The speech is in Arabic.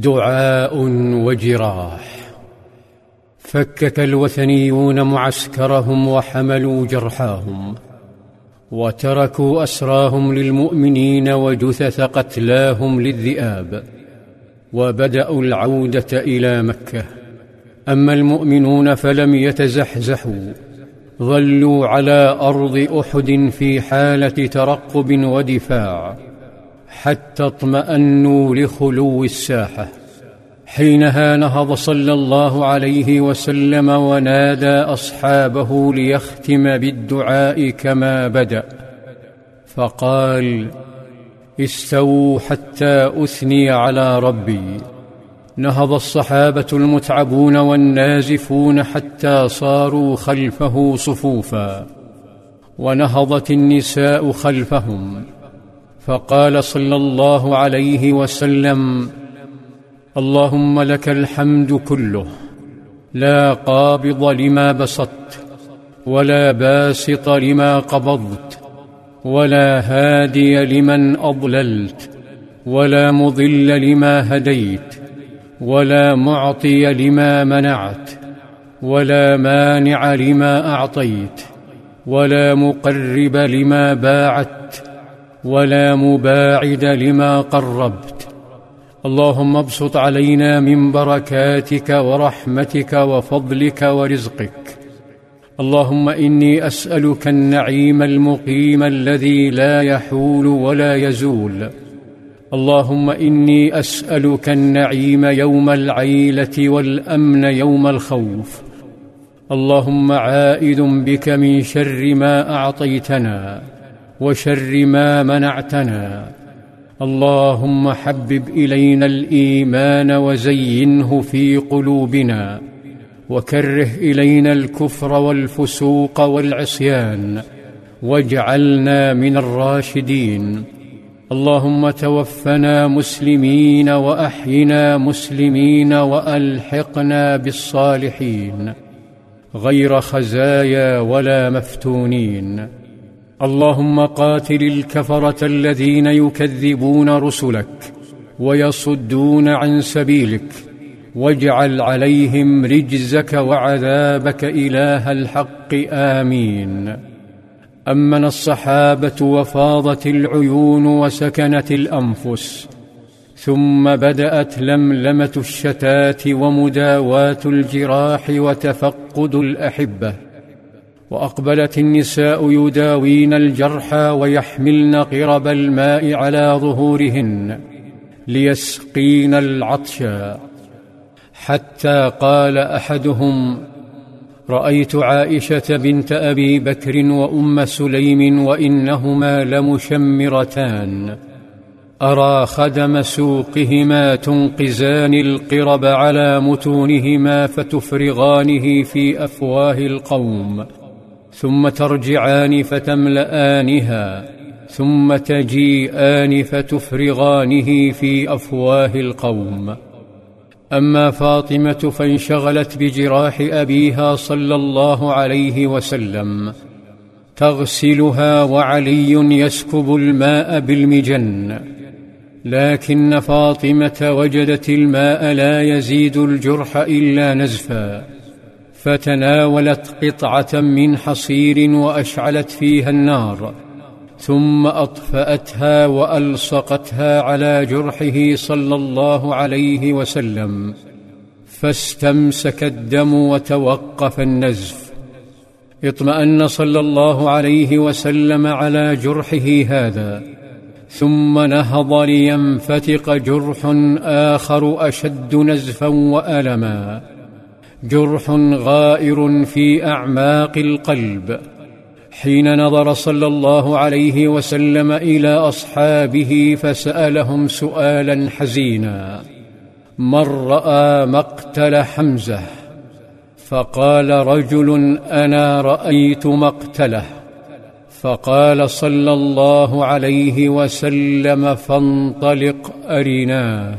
دعاء وجراح. فكك الوثنيون معسكرهم وحملوا جرحاهم وتركوا أسراهم للمؤمنين وجثث قتلاهم للذئاب وبدأوا العودة إلى مكة. أما المؤمنون فلم يتزحزحوا ظلوا على أرض أحد في حالة ترقب ودفاع. حتى اطمأنوا لخلو الساحة. حينها نهض صلى الله عليه وسلم ونادى أصحابه ليختم بالدعاء كما بدأ. فقال استووا حتى أثني على ربي. نهض الصحابة المتعبون والنازفون حتى صاروا خلفه صفوفا. ونهضت النساء خلفهم. فقال صلى الله عليه وسلم اللهم لك الحمد كله لا قابض لما بسطت ولا باسط لما قبضت ولا هادي لمن أضللت ولا مضل لما هديت ولا معطي لما منعت ولا مانع لما أعطيت ولا مقرب لما باعدت ولا مباعد لما قربت. اللهم ابسط علينا من بركاتك ورحمتك وفضلك ورزقك. اللهم إني أسألك النعيم المقيم الذي لا يحول ولا يزول. اللهم إني أسألك النعيم يوم العيلة والأمن يوم الخوف. اللهم عائد بك من شر ما أعطيتنا. وشر ما منعتنا. اللهم حبب إلينا الإيمان وزينه في قلوبنا وكره إلينا الكفر والفسوق والعصيان واجعلنا من الراشدين. اللهم توفنا مسلمين وأحينا مسلمين وألحقنا بالصالحين. غير خزايا ولا مفتونين. اللهم قاتل الكفرة الذين يكذبون رسلك ويصدون عن سبيلك واجعل عليهم رجزك وعذابك إله الحق آمين. أمن الصحابة وفاضت العيون وسكنت الأنفس ثم بدأت لملمة الشتات ومداواة الجراح وتفقد الأحبة. وأقبلت النساء يداوين الجرحى ويحملن قرب الماء على ظهورهن ليسقين العطشا حتى قال أحدهم رأيت عائشة بنت أبي بكر وأم سليم وإنهما لمشمرتان. أرى خدم سوقهما تنقزان القرب على متونهما فتفرغانه في أفواه القوم. ثم ترجعان فتملانها ثم تجيئان فتفرغانه في أفواه القوم. أما فاطمة فانشغلت بجراح أبيها صلى الله عليه وسلم تغسلها وعلي يسكب الماء بالمجن. لكن فاطمة وجدت الماء لا يزيد الجرح إلا نزفا. فتناولت قطعة من حصير وأشعلت فيها النار ثم أطفأتها وألصقتها على جرحه صلى الله عليه وسلم فاستمسك الدم وتوقف النزف. اطمأن صلى الله عليه وسلم على جرحه هذا ثم نهض لينفتق جرح آخر أشد نزفا وألما. جرح غائر في أعماق القلب. حين نظر صلى الله عليه وسلم إلى أصحابه فسألهم سؤالا حزينا. من رأى مقتل حمزة؟ فقال رجل أنا رأيت مقتله. فقال صلى الله عليه وسلم فانطلق أرناه.